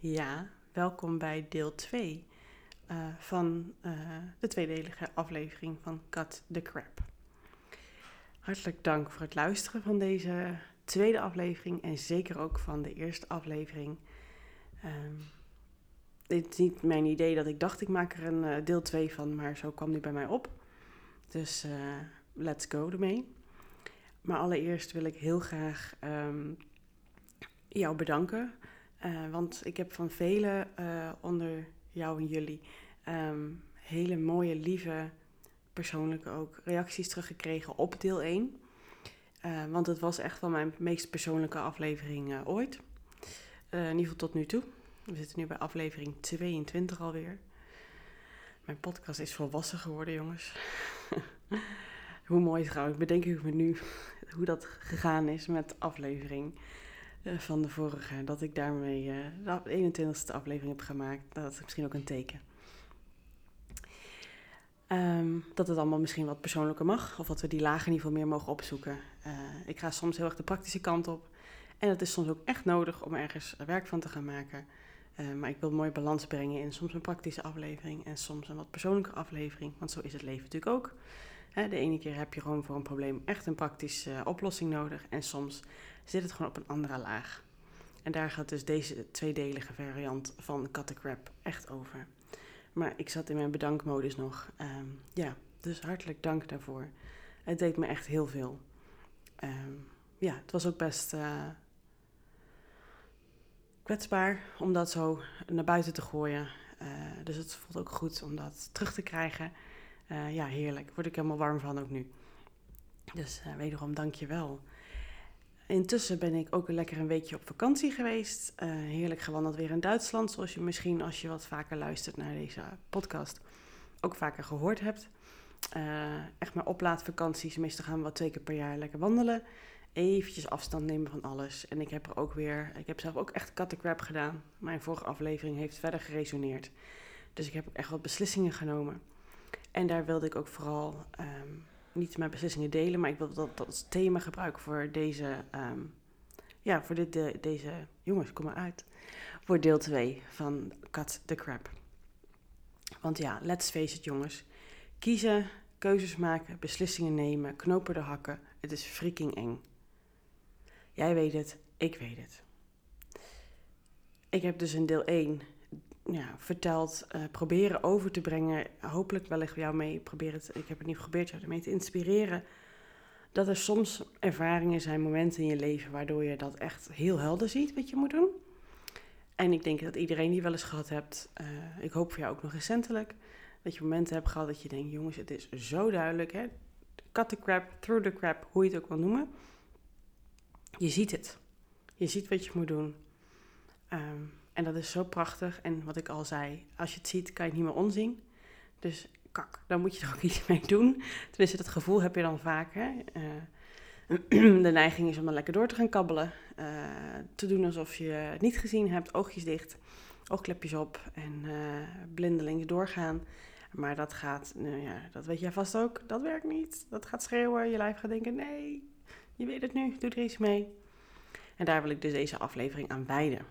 Ja, welkom bij deel 2 uh, eh, van uh, de tweedelige aflevering van Cut the Crap. Hartelijk dank voor het luisteren van deze tweede aflevering en zeker ook van de eerste aflevering. Dit is niet mijn idee dat ik dacht ik maak er een uh, deel 2 van, maar zo kwam die bij mij op. Dus let's go ermee. Maar allereerst wil ik heel graag um, jou bedanken uh, want ik heb van velen uh, onder jou en jullie um, hele mooie, lieve, persoonlijke ook reacties teruggekregen op deel 1. Uh, eh, want het was echt wel mijn meest persoonlijke aflevering ooit. in ieder geval tot nu toe. We zitten nu bij aflevering 22 alweer. Mijn podcast is volwassen geworden, jongens. hoe mooi trouwens. Bedenk ik me nu hoe dat gegaan is met aflevering eh, van de vorige. Dat ik daarmee uh, de 21ste aflevering heb gemaakt. Dat is misschien ook een teken. Ehm, dat het allemaal misschien wat persoonlijker mag. Of dat we die lagen in ieder geval meer mogen opzoeken. Uh, ik ga soms heel erg de praktische kant op. En het is soms ook echt nodig om ergens werk van te gaan maken. maar ik wil een mooie balans brengen in soms een praktische aflevering en soms een wat persoonlijke aflevering. Want zo is het leven natuurlijk ook. De ene keer heb je gewoon voor een probleem echt een praktische oplossing nodig. En soms zit het gewoon op een andere laag. En daar gaat dus deze tweedelige variant van Crap echt over. Maar ik zat in mijn bedankmodus nog. Ehm, ja, dus hartelijk dank daarvoor. Het deed me echt heel veel. Ehm, ja, het was ook best uh, kwetsbaar om dat zo naar buiten te gooien. Uh, dus het voelt ook goed om dat terug te krijgen. Uh, ja, heerlijk. Word ik helemaal warm van ook nu. Dus wederom dank je wel. Intussen ben ik ook lekker een weekje op vakantie geweest. Uh, heerlijk gewandeld weer in Duitsland, zoals je misschien als je wat vaker luistert naar deze podcast ook vaker gehoord hebt. Uh, echt maar oplaadvakanties. Meestal gaan we wat twee keer per jaar lekker wandelen. Eventjes afstand nemen van alles. En ik heb er ook weer, ik heb zelf ook echt kattencrap gedaan. Mijn vorige aflevering heeft verder geresoneerd. Dus ik heb ook echt wat beslissingen genomen. En daar wilde ik ook vooral um, niet mijn beslissingen delen, maar ik wil dat, dat als thema gebruiken voor deze, um, ja, voor dit, de, deze, jongens, kom maar uit, voor deel 2 van Cut the Crap. Want ja, let's face it jongens, kiezen, keuzes maken, beslissingen nemen, knopen de hakken, het is freaking eng. Jij weet het, ik weet het. Ik heb dus in deel 1 ja, verteld, uh, proberen over te brengen. Hopelijk wellicht jou mee, probeer het, ik heb het niet geprobeerd jou ermee te inspireren. Dat er soms ervaringen zijn, momenten in je leven waardoor je dat echt heel helder ziet wat je moet doen. En ik denk dat iedereen die wel eens gehad hebt, uh, ik hoop voor jou ook nog recentelijk, dat je momenten hebt gehad dat je denkt, jongens, het is zo duidelijk, hè? cut the crap, through the crap, hoe je het ook wil noemen. Je ziet het. Je ziet wat je moet doen. Um, en dat is zo prachtig. En wat ik al zei, als je het ziet, kan je het niet meer onzien. Dus kak, dan moet je er ook iets mee doen. Tenminste, dat gevoel heb je dan vaak. Uh, de neiging is om dan lekker door te gaan kabbelen. Uh, te doen alsof je het niet gezien hebt, oogjes dicht, oogklepjes op en uh, blindelings doorgaan. Maar dat gaat, nou ja, dat weet jij vast ook, dat werkt niet. Dat gaat schreeuwen, je lijf gaat denken, nee, je weet het nu, doe er iets mee. En daar wil ik dus deze aflevering aan wijden.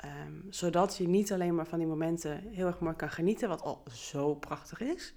Ehm, zodat je niet alleen maar van die momenten heel erg mooi kan genieten, wat al zo prachtig is.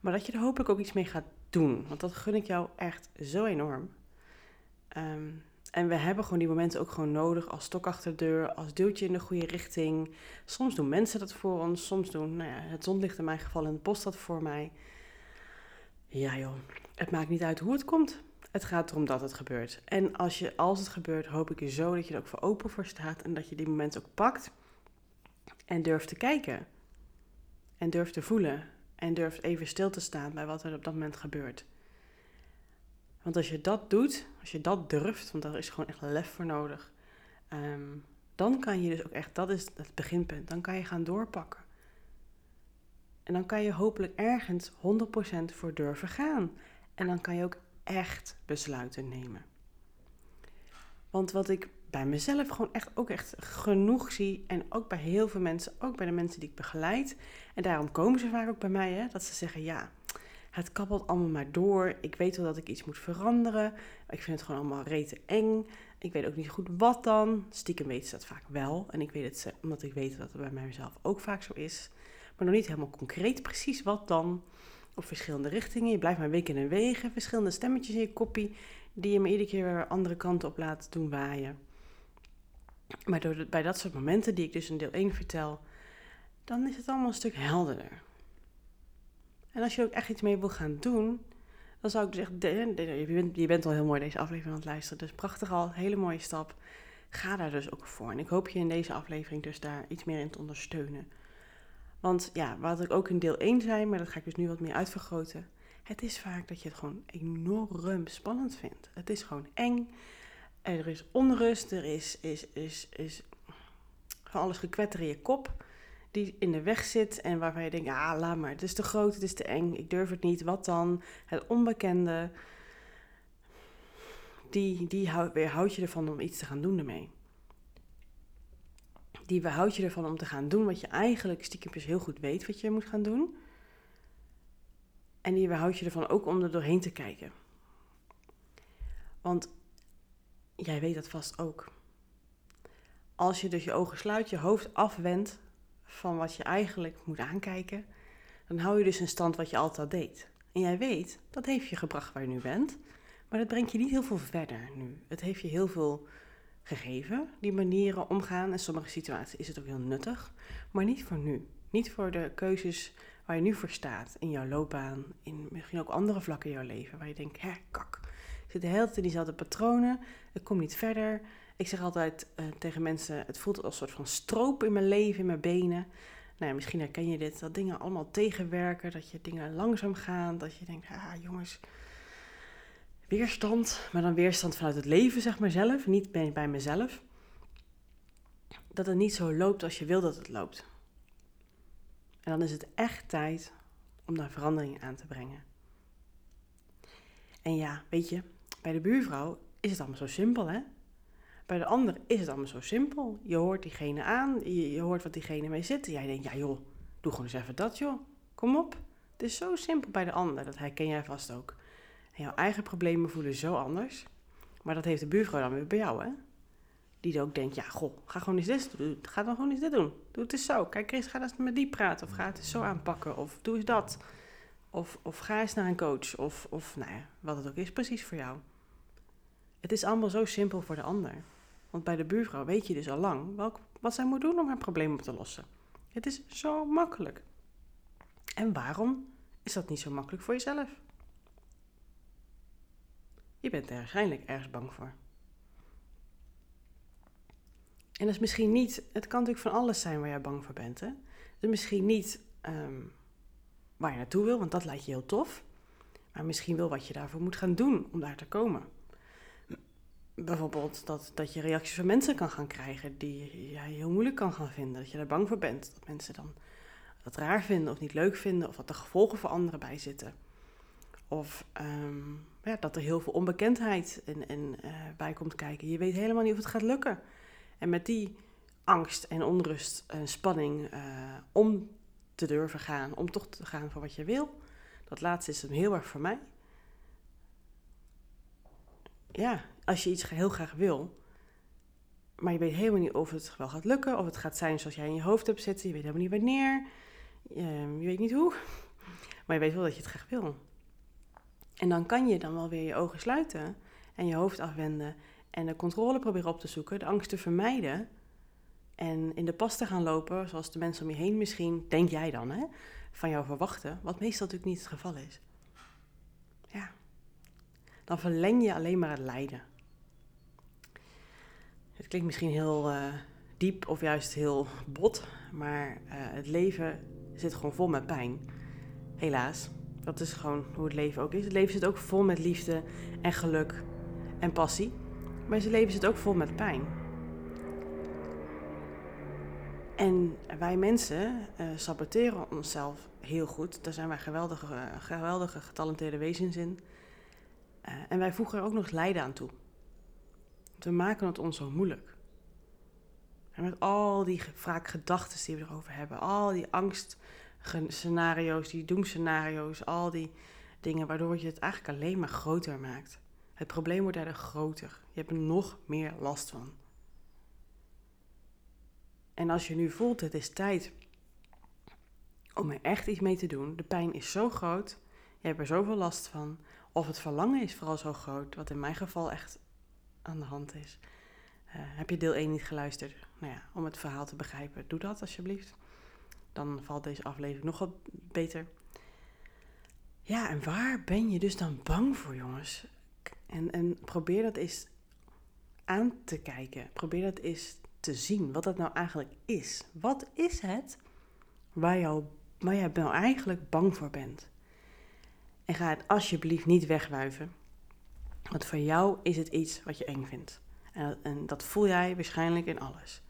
Maar dat je er hopelijk ook iets mee gaat doen. Want dat gun ik jou echt zo enorm. Ehm, en we hebben gewoon die momenten ook gewoon nodig als stok achter de deur, als duwtje in de goede richting. Soms doen mensen dat voor ons, soms doen nou ja, het zonlicht in mijn geval en het bos dat voor mij. Ja joh, het maakt niet uit hoe het komt. Het gaat erom dat het gebeurt. En als, je, als het gebeurt, hoop ik je zo dat je er ook voor open voor staat. En dat je die moment ook pakt. En durft te kijken. En durft te voelen. En durft even stil te staan bij wat er op dat moment gebeurt. Want als je dat doet, als je dat durft, want daar is gewoon echt lef voor nodig. Ehm, dan kan je dus ook echt, dat is het beginpunt, dan kan je gaan doorpakken. En dan kan je hopelijk ergens 100% voor durven gaan. En dan kan je ook echt besluiten nemen. Want wat ik bij mezelf gewoon echt ook echt genoeg zie. En ook bij heel veel mensen, ook bij de mensen die ik begeleid. En daarom komen ze vaak ook bij mij, hè, dat ze zeggen: ja, het kabbelt allemaal maar door. Ik weet wel dat ik iets moet veranderen. Ik vind het gewoon allemaal rete eng. Ik weet ook niet goed wat dan. Stiekem weet ze dat vaak wel. En ik weet het omdat ik weet dat het bij mijzelf ook vaak zo is. Maar nog niet helemaal concreet precies wat dan. Op verschillende richtingen. Je blijft maar wikken en wegen. Verschillende stemmetjes in je koppie. Die je me iedere keer weer andere kanten op laat doen waaien. Maar door bij dat soort momenten die ik dus in deel 1 vertel. Dan is het allemaal een stuk helderder. En als je ook echt iets mee wil gaan doen, dan zou ik dus je, bent, je bent al heel mooi deze aflevering aan het luisteren, dus prachtig al, hele mooie stap. Ga daar dus ook voor. En ik hoop je in deze aflevering dus daar iets meer in te ondersteunen. Want ja, wat ik ook in deel 1 zei, maar dat ga ik dus nu wat meer uitvergroten. Het is vaak dat je het gewoon enorm spannend vindt. Het is gewoon eng. Er is onrust, er is, is, is, is van alles gekwetter in je kop die in de weg zit en waarvan je denkt, ah, laat maar, het is te groot, het is te eng, ik durf het niet, wat dan? Het onbekende, die, die hou- weerhoudt je ervan om iets te gaan doen ermee. Die weerhoudt je ervan om te gaan doen wat je eigenlijk stiekempjes heel goed weet wat je moet gaan doen. En die weerhoudt je ervan ook om er doorheen te kijken. Want jij weet dat vast ook. Als je dus je ogen sluit, je hoofd afwendt van wat je eigenlijk moet aankijken, dan hou je dus in stand wat je altijd deed. En jij weet, dat heeft je gebracht waar je nu bent, maar dat brengt je niet heel veel verder nu. Het heeft je heel veel gegeven, die manieren omgaan. In sommige situaties is het ook heel nuttig, maar niet voor nu. Niet voor de keuzes waar je nu voor staat in jouw loopbaan, in misschien ook andere vlakken in jouw leven, waar je denkt, hè, kak, ik zit de hele tijd in diezelfde patronen, ik kom niet verder. Ik zeg altijd eh, tegen mensen, het voelt als een soort van stroop in mijn leven, in mijn benen. Nou ja, misschien herken je dit, dat dingen allemaal tegenwerken, dat je dingen langzaam gaan, dat je denkt, ah jongens, weerstand, maar dan weerstand vanuit het leven, zeg maar zelf, niet bij, bij mezelf. Dat het niet zo loopt als je wil dat het loopt. En dan is het echt tijd om daar verandering aan te brengen. En ja, weet je, bij de buurvrouw is het allemaal zo simpel, hè? Bij de ander is het allemaal zo simpel. Je hoort diegene aan, je, je hoort wat diegene mee zit. En jij denkt, ja joh, doe gewoon eens even dat joh. Kom op. Het is zo simpel bij de ander, dat herken jij vast ook. Jouw eigen problemen voelen zo anders. Maar dat heeft de buurvrouw dan weer bij jou, hè? Die ook denkt, ja goh, ga gewoon eens dit doen. Ga dan gewoon eens dit doen. Doe het eens zo. Kijk Chris, ga eens met die praten. Of ga het eens zo aanpakken. Of doe eens dat. Of, of ga eens naar een coach. Of, of nou ja, wat het ook is, precies voor jou. Het is allemaal zo simpel voor de ander. Want bij de buurvrouw weet je dus al lang wat zij moet doen om haar probleem op te lossen. Het is zo makkelijk. En waarom is dat niet zo makkelijk voor jezelf? Je bent er waarschijnlijk ergens bang voor. En dat is misschien niet, het kan natuurlijk van alles zijn waar jij bang voor bent. Hè? Is misschien niet ehm, waar je naartoe wil, want dat lijkt je heel tof. Maar misschien wel wat je daarvoor moet gaan doen om daar te komen. Bijvoorbeeld dat, dat je reacties van mensen kan gaan krijgen die jij heel moeilijk kan gaan vinden. Dat je daar bang voor bent. Dat mensen dan dat raar vinden of niet leuk vinden. Of dat er gevolgen voor anderen bij zitten. Of ja, dat er heel veel onbekendheid in, in, eh, bij komt kijken. Je weet helemaal niet of het gaat lukken. En met die angst en onrust en spanning eh, om te durven gaan, om toch te gaan voor wat je wil. Dat laatste is hem heel erg voor mij. Ja, als je iets heel graag wil, maar je weet helemaal niet of het wel gaat lukken, of het gaat zijn zoals jij in je hoofd hebt zitten, je weet helemaal niet wanneer, je weet niet hoe, maar je weet wel dat je het graag wil. En dan kan je dan wel weer je ogen sluiten en je hoofd afwenden en de controle proberen op te zoeken, de angst te vermijden en in de pas te gaan lopen, zoals de mensen om je heen misschien, denk jij dan, hè, van jou verwachten, wat meestal natuurlijk niet het geval is. Ja, dan verleng je alleen maar het lijden. Het klinkt misschien heel uh, diep of juist heel bot, maar uh, het leven zit gewoon vol met pijn. Helaas, dat is gewoon hoe het leven ook is. Het leven zit ook vol met liefde en geluk en passie, maar het leven zit ook vol met pijn. En wij mensen uh, saboteren onszelf heel goed. Daar zijn wij geweldige, geweldige getalenteerde wezens in. Uh, en wij voegen er ook nog lijden aan toe. We maken het ons zo moeilijk. En met al die vaak gedachten die we erover hebben, al die angstscenario's, die doemscenario's, al die dingen waardoor je het eigenlijk alleen maar groter maakt. Het probleem wordt daardoor groter. Je hebt er nog meer last van. En als je nu voelt, het is tijd om er echt iets mee te doen. De pijn is zo groot, je hebt er zoveel last van. Of het verlangen is vooral zo groot, wat in mijn geval echt aan de hand is. Uh, heb je deel 1 niet geluisterd? Nou ja, om het verhaal te begrijpen, doe dat alsjeblieft. Dan valt deze aflevering nog wat beter. Ja, en waar ben je dus dan bang voor, jongens? En, en probeer dat eens aan te kijken. Probeer dat eens te zien, wat dat nou eigenlijk is. Wat is het waar, jou, waar jij nou eigenlijk bang voor bent? En ga het alsjeblieft niet wegwuiven. Want voor jou is het iets wat je eng vindt. En, en dat voel jij waarschijnlijk in alles.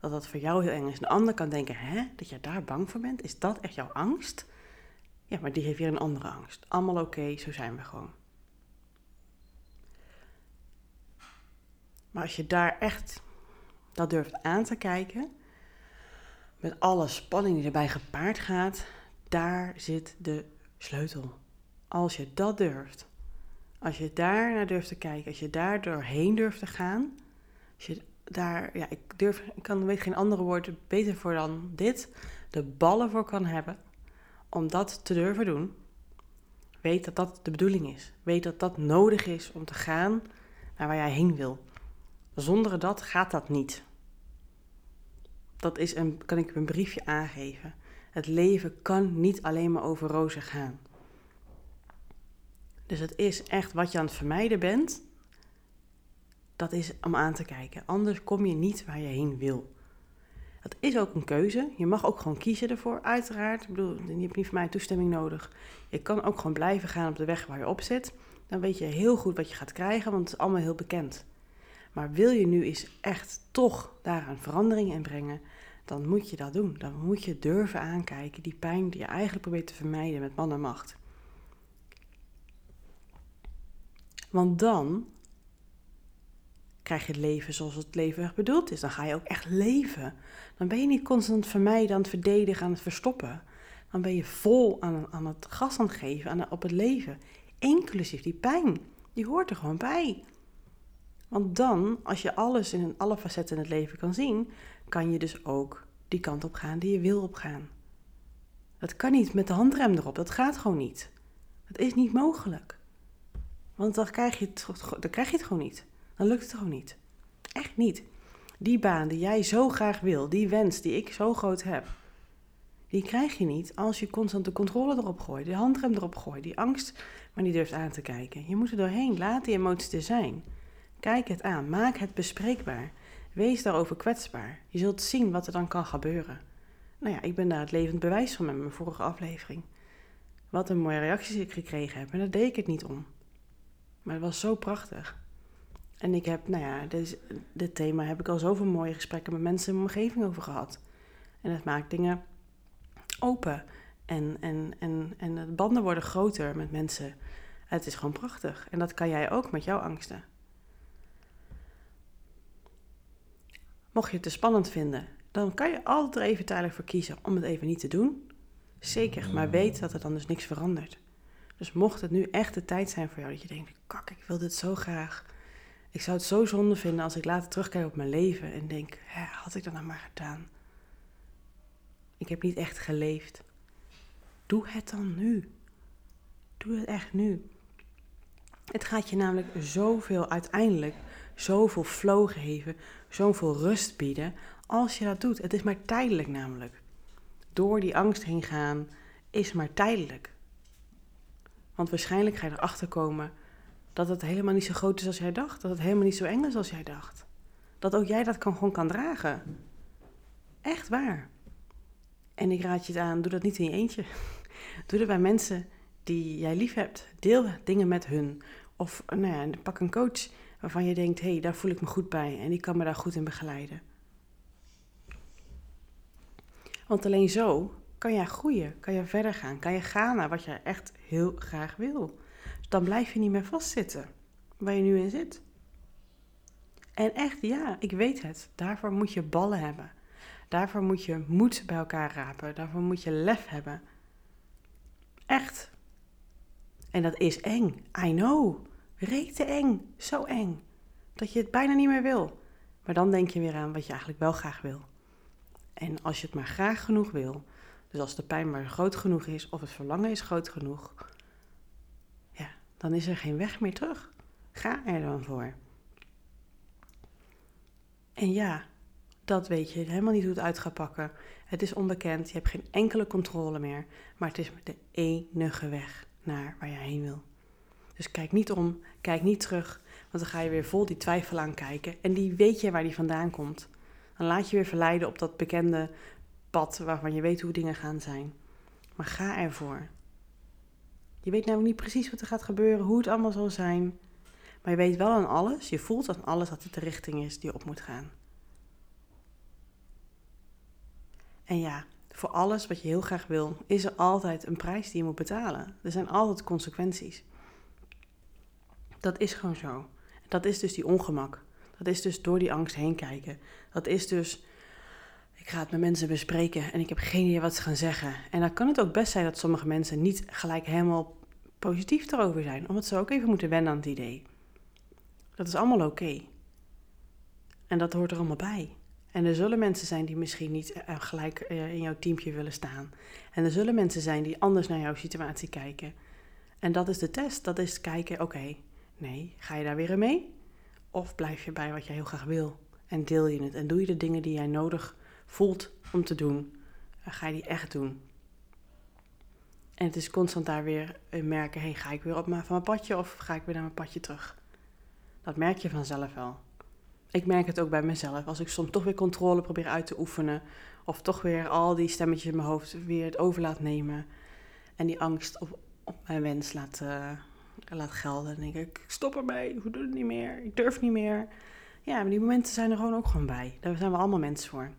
Dat dat voor jou heel eng is. Een ander kan denken, hè, dat je daar bang voor bent? Is dat echt jouw angst? Ja, maar die heeft weer een andere angst. Allemaal oké, zo zijn we gewoon. Maar als je daar echt dat durft aan te kijken, met alle spanning die erbij gepaard gaat, daar zit de sleutel. Als je dat durft, als je daar naar durft te kijken, als je daar doorheen durft te gaan, als je daar, ja, ik durf, ik kan, weet geen andere woord beter voor dan dit, de ballen voor kan hebben om dat te durven doen, weet dat dat de bedoeling is. Weet dat dat nodig is om te gaan naar waar jij heen wil. Zonder dat gaat dat niet. Dat is een, kan ik een briefje aangeven. Het leven kan niet alleen maar over rozen gaan. Dus het is echt wat je aan het vermijden bent. Dat is om aan te kijken. Anders kom je niet waar je heen wil. Dat is ook een keuze. Je mag ook gewoon kiezen ervoor, uiteraard. Ik bedoel, je hebt niet van mij toestemming nodig. Je kan ook gewoon blijven gaan op de weg waar je op zit. Dan weet je heel goed wat je gaat krijgen, want het is allemaal heel bekend. Maar wil je nu eens echt toch daaraan verandering in brengen, dan moet je dat doen. Dan moet je durven aankijken, die pijn die je eigenlijk probeert te vermijden met man en macht. Want dan krijg je het leven zoals het leven bedoeld is. Dan ga je ook echt leven. Dan ben je niet constant vermijden, aan het verdedigen, aan het verstoppen. Dan ben je vol aan, aan het gas aan het geven, aan, op het leven. Inclusief die pijn. Die hoort er gewoon bij. Want dan, als je alles in alle facetten in het leven kan zien, kan je dus ook die kant op gaan die je wil opgaan. Dat kan niet met de handrem erop, dat gaat gewoon niet. Dat is niet mogelijk. Want dan krijg je het, dan krijg je het gewoon niet. Dan lukt het gewoon niet. Echt niet. Die baan die jij zo graag wil, die wens die ik zo groot heb, die krijg je niet als je constant de controle erop gooit, de handrem erop gooit, die angst maar niet durft aan te kijken. Je moet er doorheen, laat die emoties er zijn. Kijk het aan, maak het bespreekbaar. Wees daarover kwetsbaar. Je zult zien wat er dan kan gebeuren. Nou ja, ik ben daar het levend bewijs van met mijn vorige aflevering. Wat een mooie reacties ik gekregen heb. En daar deed ik het niet om. Maar het was zo prachtig. En ik heb, nou ja, dit, dit thema heb ik al zoveel mooie gesprekken met mensen in mijn omgeving over gehad. En het maakt dingen open. En, en, en, en de banden worden groter met mensen. Het is gewoon prachtig. En dat kan jij ook met jouw angsten. Mocht je het te spannend vinden, dan kan je altijd er even tijdelijk voor kiezen om het even niet te doen. Zeker, maar weet dat er dan dus niks verandert. Dus mocht het nu echt de tijd zijn voor jou dat je denkt, kak, ik wil dit zo graag. Ik zou het zo zonde vinden als ik later terugkijk op mijn leven en denk, hè, had ik dat nou maar gedaan? Ik heb niet echt geleefd. Doe het dan nu. Doe het echt nu. Het gaat je namelijk zoveel uiteindelijk, zoveel flow geven, zoveel rust bieden als je dat doet. Het is maar tijdelijk namelijk. Door die angst heen gaan is maar tijdelijk. Want waarschijnlijk ga je erachter komen dat het helemaal niet zo groot is als jij dacht. Dat het helemaal niet zo eng is als jij dacht. Dat ook jij dat kan, gewoon kan dragen. Echt waar. En ik raad je het aan, doe dat niet in je eentje. Doe dat bij mensen die jij lief hebt. Deel dingen met hun. Of nou ja, pak een coach waarvan je denkt, hé, hey, daar voel ik me goed bij en die kan me daar goed in begeleiden. Want alleen zo kan jij groeien, kan je verder gaan, kan je gaan naar wat je echt heel graag wil. Dan blijf je niet meer vastzitten waar je nu in zit. En echt, ja, ik weet het. Daarvoor moet je ballen hebben. Daarvoor moet je moed bij elkaar rapen. Daarvoor moet je lef hebben. Echt. En dat is eng. I know. Rete eng, zo eng, dat je het bijna niet meer wil. Maar dan denk je weer aan wat je eigenlijk wel graag wil. En als je het maar graag genoeg wil, dus als de pijn maar groot genoeg is of het verlangen is groot genoeg, dan is er geen weg meer terug. Ga er dan voor. En ja, dat weet je helemaal niet hoe het uit gaat pakken. Het is onbekend, je hebt geen enkele controle meer, maar het is de enige weg naar waar je heen wil. Dus kijk niet om, kijk niet terug, want dan ga je weer vol die twijfel aan kijken en die weet je waar die vandaan komt. Dan laat je weer verleiden op dat bekende pad waarvan je weet hoe dingen gaan zijn. Maar ga ervoor. Je weet namelijk niet precies wat er gaat gebeuren, hoe het allemaal zal zijn. Maar je weet wel aan alles, je voelt aan alles dat het de richting is die op moet gaan. En ja, voor alles wat je heel graag wil, is er altijd een prijs die je moet betalen. Er zijn altijd consequenties. Dat is gewoon zo. Dat is dus die ongemak. Dat is dus door die angst heen kijken. Dat is dus, ik ga het met mensen bespreken en ik heb geen idee wat ze gaan zeggen. En dan kan het ook best zijn dat sommige mensen niet gelijk helemaal positief erover zijn, omdat ze ook even moeten wennen aan het idee. Dat is allemaal oké. En dat hoort er allemaal bij. En er zullen mensen zijn die misschien niet eh, gelijk eh, in jouw teampje willen staan. En er zullen mensen zijn die anders naar jouw situatie kijken. En dat is de test. Dat is kijken, oké, nee, ga je daar weer mee? Of blijf je bij wat je heel graag wil? En deel je het? En doe je de dingen die jij nodig voelt om te doen? Ga je die echt doen? En het is constant daar weer merken, hey, ga ik weer op mijn, van mijn padje of ga ik weer naar mijn padje terug? Dat merk je vanzelf wel ik merk het ook bij mezelf. Als ik soms toch weer controle probeer uit te oefenen. Of toch weer al die stemmetjes in mijn hoofd weer het over laat nemen. En die angst op, op mijn wens laat, laat gelden. Dan denk ik, ik stop ermee. Ik doe het niet meer. Ik durf niet meer. Ja, maar die momenten zijn er gewoon ook gewoon bij. Daar zijn we allemaal mensen voor.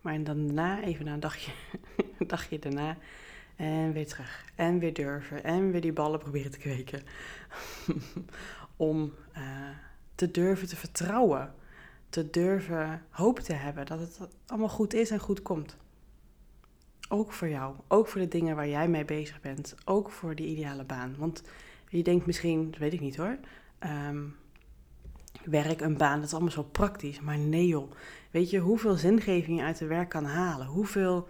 Maar dan daarna, even na een dagje, een dagje daarna. En weer terug. En weer durven. En weer die ballen proberen te kweken. Om uh, te durven te vertrouwen te durven hoop te hebben dat het allemaal goed is en goed komt. Ook voor jou, ook voor de dingen waar jij mee bezig bent, ook voor die ideale baan. Want je denkt misschien, dat weet ik niet hoor, um, werk, een baan, dat is allemaal zo praktisch. Maar nee joh, weet je hoeveel zingeving je uit het werk kan halen? Hoeveel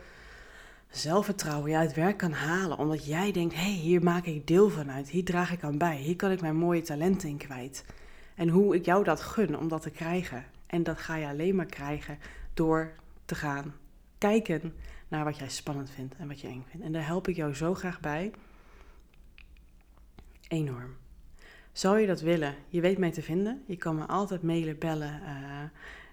zelfvertrouwen je uit werk kan halen? Omdat jij denkt, hé, hey, hier maak ik deel van uit, hier draag ik aan bij, hier kan ik mijn mooie talenten in kwijt. En hoe ik jou dat gun om dat te krijgen. En dat ga je alleen maar krijgen door te gaan kijken naar wat jij spannend vindt en wat je eng vindt. En daar help ik jou zo graag bij. Enorm. Zou je dat willen? Je weet mij te vinden. Je kan me altijd mailen, bellen, uh,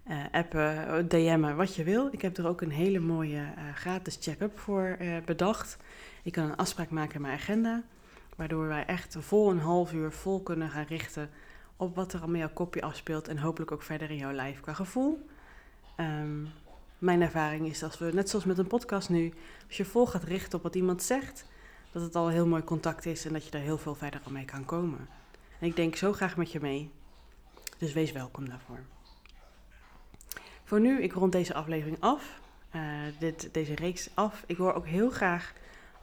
uh, appen, DM'en, wat je wil. Ik heb er ook een hele mooie uh, gratis check-up voor bedacht. Je kan een afspraak maken in mijn agenda, waardoor wij echt vol een half uur vol kunnen gaan richten op wat er allemaal jouw kopje afspeelt en hopelijk ook verder in jouw lijf qua gevoel. Ehm, mijn ervaring is dat we, net zoals met een podcast nu, als je vol gaat richten op wat iemand zegt, dat het al heel mooi contact is en dat je daar heel veel verder mee kan komen. En ik denk zo graag met je mee. Dus wees welkom daarvoor. Voor nu, ik rond deze aflevering af. Uh, dit, deze reeks af. Ik hoor ook heel graag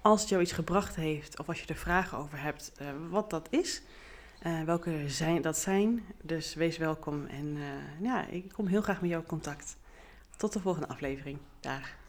als het jou iets gebracht heeft of als je er vragen over hebt, uh, wat dat is. Uh, welke zijn, dat zijn. Dus wees welkom en ja, ik kom heel graag met jou in contact. Tot de volgende aflevering. Dag.